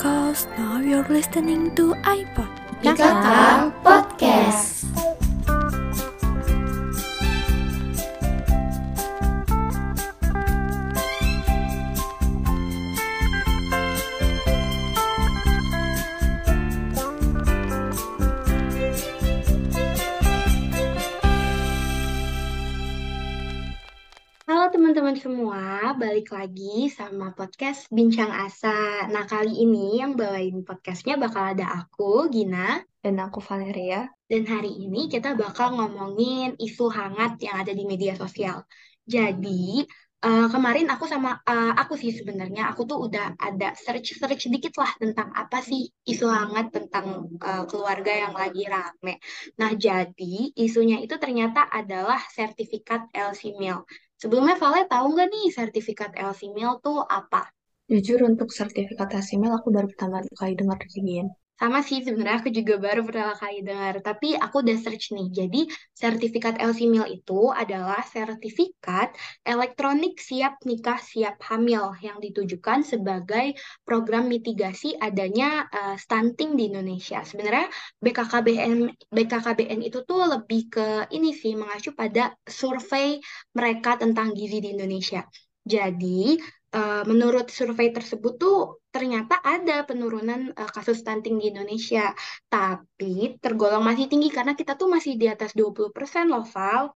Femcast. Now you're listening to iPod. IKK Podcast. Teman-teman semua, balik lagi sama podcast Bincang Asa. Nah, kali ini yang bawain podcastnya bakal ada aku, Gina, Dan aku Valeria. dan hari ini kita bakal ngomongin isu hangat yang ada di media sosial. Jadi, eh, kemarin aku sama eh, aku sih sebenarnya aku tuh udah ada search-search sedikit lah tentang apa sih isu hangat tentang eh, keluarga yang lagi rame. Nah, jadi isunya itu ternyata adalah sertifikat LC Meal. Sebelumnya Vale tahu nggak nih sertifikat LC Meal tuh apa? Jujur untuk sertifikat HTML aku baru pertama kali dengar dari Gian. Sama sih sebenarnya aku juga baru pertama kali dengar, tapi aku udah search nih. Jadi sertifikat LC Meal itu adalah sertifikat elektronik siap nikah siap hamil yang ditujukan sebagai program mitigasi adanya eh, stunting di Indonesia. Sebenarnya BKKBN BKKBN itu tuh lebih ke ini sih mengacu pada survei mereka tentang gizi di Indonesia. Jadi eh, menurut survei tersebut tuh ternyata ada penurunan eh, kasus stunting di Indonesia, tapi tergolong masih tinggi karena kita tuh masih di atas 20% loh, Val.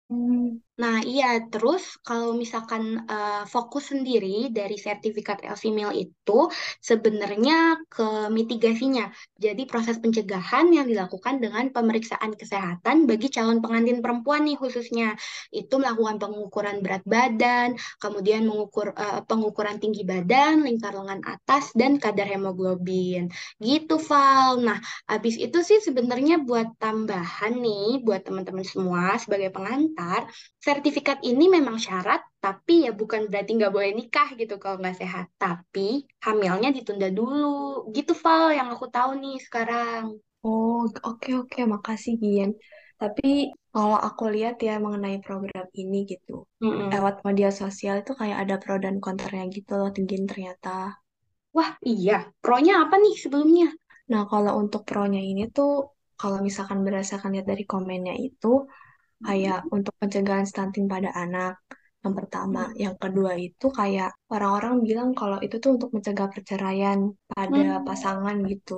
Nah, iya, terus kalau misalkan eh, fokus sendiri dari sertifikat LC Meal itu sebenarnya ke mitigasinya. Jadi proses pencegahan yang dilakukan dengan pemeriksaan kesehatan bagi calon pengantin perempuan nih khususnya. Itu melakukan pengukuran berat badan, kemudian mengukur eh, pengukuran tinggi badan, lingkar lengan atas, dan kadar hemoglobin. Gitu, Val. Nah, habis itu sih sebenarnya buat tambahan nih, buat teman-teman semua sebagai pengantar, sertifikat ini memang syarat, tapi ya bukan berarti nggak boleh nikah gitu kalau nggak sehat. Tapi hamilnya ditunda dulu. Gitu, Val, yang aku tahu nih sekarang. Oh, oke oke, makasih Gian. Tapi kalau aku lihat ya mengenai program ini gitu, Mm-mm. lewat media sosial itu kayak ada pro dan kontranya gitu loh, Gin ternyata. Wah, iya. Pro-nya apa nih sebelumnya? Nah, kalau untuk pro-nya ini tuh, kalau misalkan berdasarkan lihat dari komennya itu, kayak untuk pencegahan stunting pada anak. Yang pertama, yang kedua itu kayak orang-orang bilang kalau itu tuh untuk mencegah perceraian pada Hmm. pasangan gitu.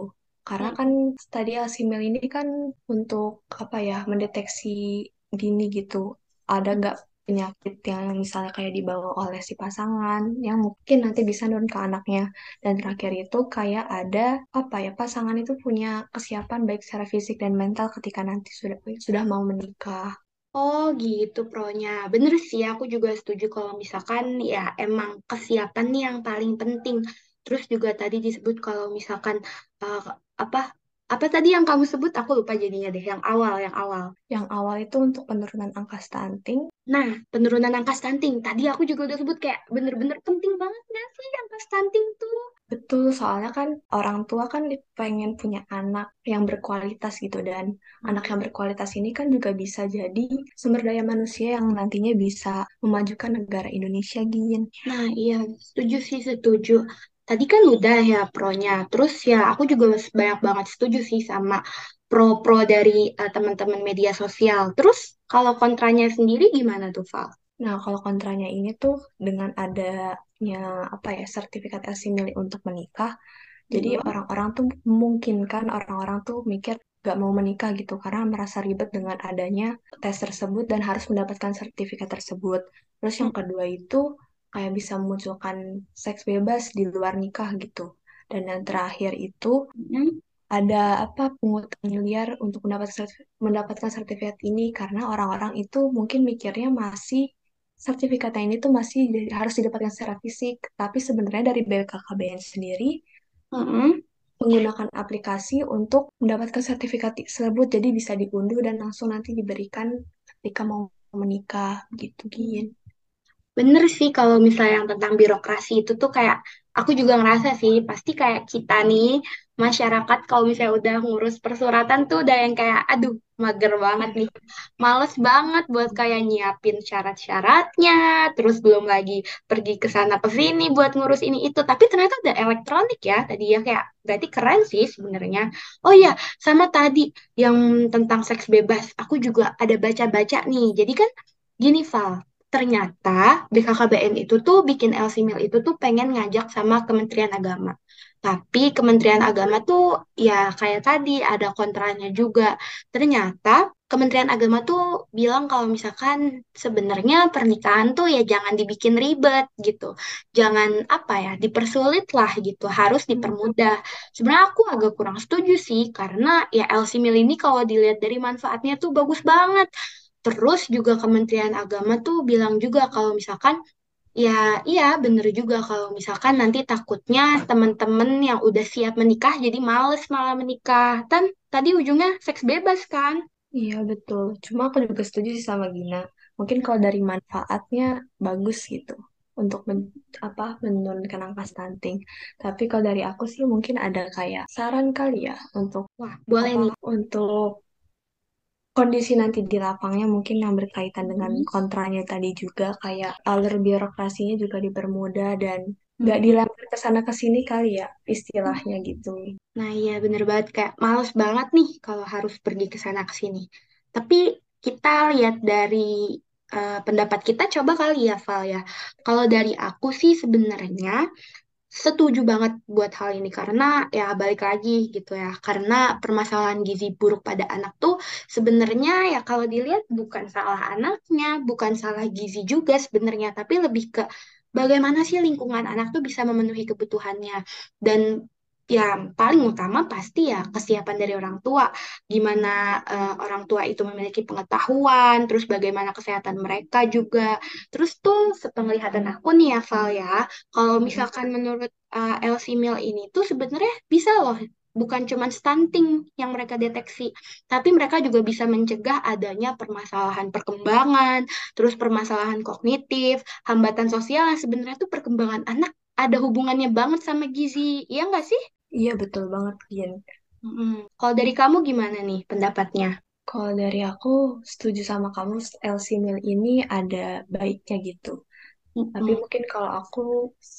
Karena kan tadi Alzheimer ini kan untuk apa ya, mendeteksi dini gitu. Ada nggak penyakit yang misalnya kayak dibawa oleh si pasangan yang mungkin nanti bisa nurun ke anaknya. Dan terakhir itu kayak ada apa ya, pasangan itu punya kesiapan baik secara fisik dan mental ketika nanti sudah sudah mau menikah. Oh gitu pronya. Bener sih, aku juga setuju kalau misalkan ya emang kesiapan nih yang paling penting. Terus juga tadi disebut kalau misalkan eh, apa apa tadi yang kamu sebut? Aku lupa jadinya deh. Yang awal, yang awal. Yang awal itu untuk penurunan angka stunting. Nah, penurunan angka stunting. Tadi aku juga udah sebut kayak bener-bener penting banget gak sih angka stunting tuh? Betul, soalnya kan orang tua kan pengen punya anak yang berkualitas gitu dan anak yang berkualitas ini kan juga bisa jadi sumber daya manusia yang nantinya bisa memajukan negara Indonesia, Gin. Nah, iya, setuju sih, setuju. Tadi kan udah ya pronya. Terus ya aku juga banyak banget setuju sih sama pro-pro dari eh, teman-teman media sosial. Terus kalau kontranya sendiri gimana tuh, Val? Nah, kalau kontranya ini tuh dengan adanya apa ya sertifikat LC milik untuk menikah, jadi Hmm. orang-orang tuh memungkinkan orang-orang tuh mikir gak mau menikah gitu karena merasa ribet dengan adanya tes tersebut dan harus mendapatkan sertifikat tersebut. Terus yang kedua itu kayak bisa memunculkan seks bebas di luar nikah gitu. Dan yang terakhir itu Hmm. ada apa pungutan liar untuk mendapatkan sertif- mendapatkan sertifikat ini karena orang-orang itu mungkin mikirnya masih sertifikatnya ini tuh masih harus didapatkan secara fisik, tapi sebenarnya dari BKKBN sendiri Mm-mm. menggunakan aplikasi untuk mendapatkan sertifikat tersebut, jadi bisa diunduh dan langsung nanti diberikan ketika mau menikah gitu, Gin. Bener sih kalau misalnya yang tentang birokrasi itu tuh kayak aku juga ngerasa sih pasti kayak kita nih masyarakat kalau misalnya udah ngurus persuratan tuh udah yang kayak aduh mager banget nih. Males banget buat kayak nyiapin syarat-syaratnya, terus belum lagi pergi ke sana ke sini buat ngurus ini itu. Tapi ternyata udah elektronik ya tadi ya kayak berarti keren sih sebenarnya. Oh iya, sama tadi yang tentang seks bebas, aku juga ada baca-baca nih. Jadi kan gini Val, ternyata BKKBN itu tuh bikin LC Mil itu tuh pengen ngajak sama Kementerian Agama. Tapi Kementerian Agama tuh ya kayak tadi ada kontranya juga. Ternyata Kementerian Agama tuh bilang kalau misalkan sebenarnya pernikahan tuh ya jangan dibikin ribet gitu. Jangan apa ya, dipersulit lah gitu, harus dipermudah. Sebenarnya aku agak kurang setuju sih karena ya LC Mil ini kalau dilihat dari manfaatnya tuh bagus banget. Terus juga Kementerian Agama tuh bilang juga kalau misalkan ya iya bener juga kalau misalkan nanti takutnya temen-temen yang udah siap menikah jadi males malah menikah. Dan tadi ujungnya seks bebas kan? Iya, betul. Cuma aku juga setuju sih sama Gina. Mungkin kalau dari manfaatnya bagus gitu untuk men apa menurunkan angka stunting. Tapi kalau dari aku sih mungkin ada kayak saran kali ya untuk Wah, boleh apa nih. untuk kondisi nanti di lapangnya mungkin yang berkaitan dengan Hmm. kontranya tadi juga kayak alur birokrasinya juga dipermudah dan Hmm. nggak dilempar ke sana ke sini kali ya istilahnya gitu. Nah, iya bener banget kayak males banget nih kalau harus pergi ke sana ke sini. Tapi kita lihat dari eh, pendapat kita coba kali ya, Val ya. Kalau dari aku sih sebenarnya setuju banget buat hal ini karena ya balik lagi gitu ya. Karena permasalahan gizi buruk pada anak tuh sebenarnya ya kalau dilihat bukan salah anaknya, bukan salah gizi juga sebenarnya, tapi lebih ke bagaimana sih lingkungan anak tuh bisa memenuhi kebutuhannya. Dan yang paling utama pasti ya kesiapan dari orang tua. Gimana eh, orang tua itu memiliki pengetahuan, terus bagaimana kesehatan mereka juga. Terus tuh sepenglihatan aku nih ya Val ya, kalau misalkan menurut uh, LC Mill ini tuh sebenarnya bisa loh, bukan cuma stunting yang mereka deteksi, tapi mereka juga bisa mencegah adanya permasalahan perkembangan, terus permasalahan kognitif, hambatan sosial yang sebenarnya tuh perkembangan anak ada hubungannya banget sama gizi, iya nggak sih? Iya betul banget, Gin. Mm-mm. Kalau dari kamu gimana nih pendapatnya? Kalau dari aku setuju sama kamu, LC Mill ini ada baiknya gitu. Tapi Mm-mm. mungkin kalau aku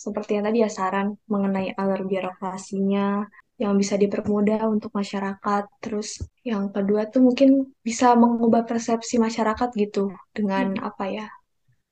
seperti yang tadi ya saran mengenai alur birokrasinya yang bisa dipermudah untuk masyarakat. Terus yang kedua tuh mungkin bisa mengubah persepsi masyarakat gitu dengan apa ya?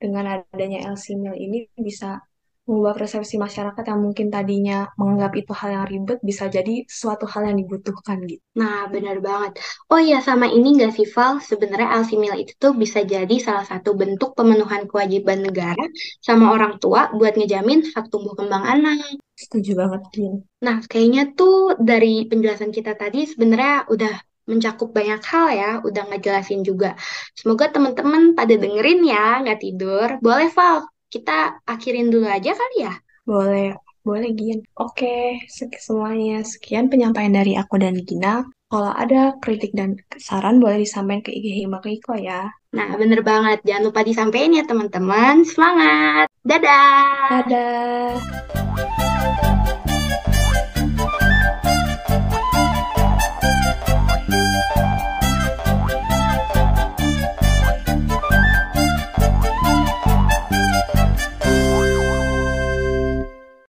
Dengan adanya LC Mill ini bisa mengubah persepsi masyarakat yang mungkin tadinya menganggap itu hal yang ribet bisa jadi suatu hal yang dibutuhkan gitu. Nah, benar banget. Oh iya, sama ini nggak sih, Val? Sebenarnya Meal itu tuh bisa jadi salah satu bentuk pemenuhan kewajiban negara sama orang tua buat ngejamin hak tumbuh kembang anak. Setuju banget, Gin. Nah, kayaknya tuh dari penjelasan kita tadi sebenarnya udah mencakup banyak hal ya, udah ngejelasin juga. Semoga teman-teman pada dengerin ya, nggak tidur. Boleh, Val? Kita akhirin dulu aja kali ya? Boleh, boleh Gin. Oke, sek- semuanya sekian penyampaian dari aku dan Gina. Kalau ada kritik dan saran boleh disampaikan ke IG Hima Iko ya. Nah, bener banget. Jangan lupa disampaikan ya, teman-teman. Semangat! Dadah! Dadah!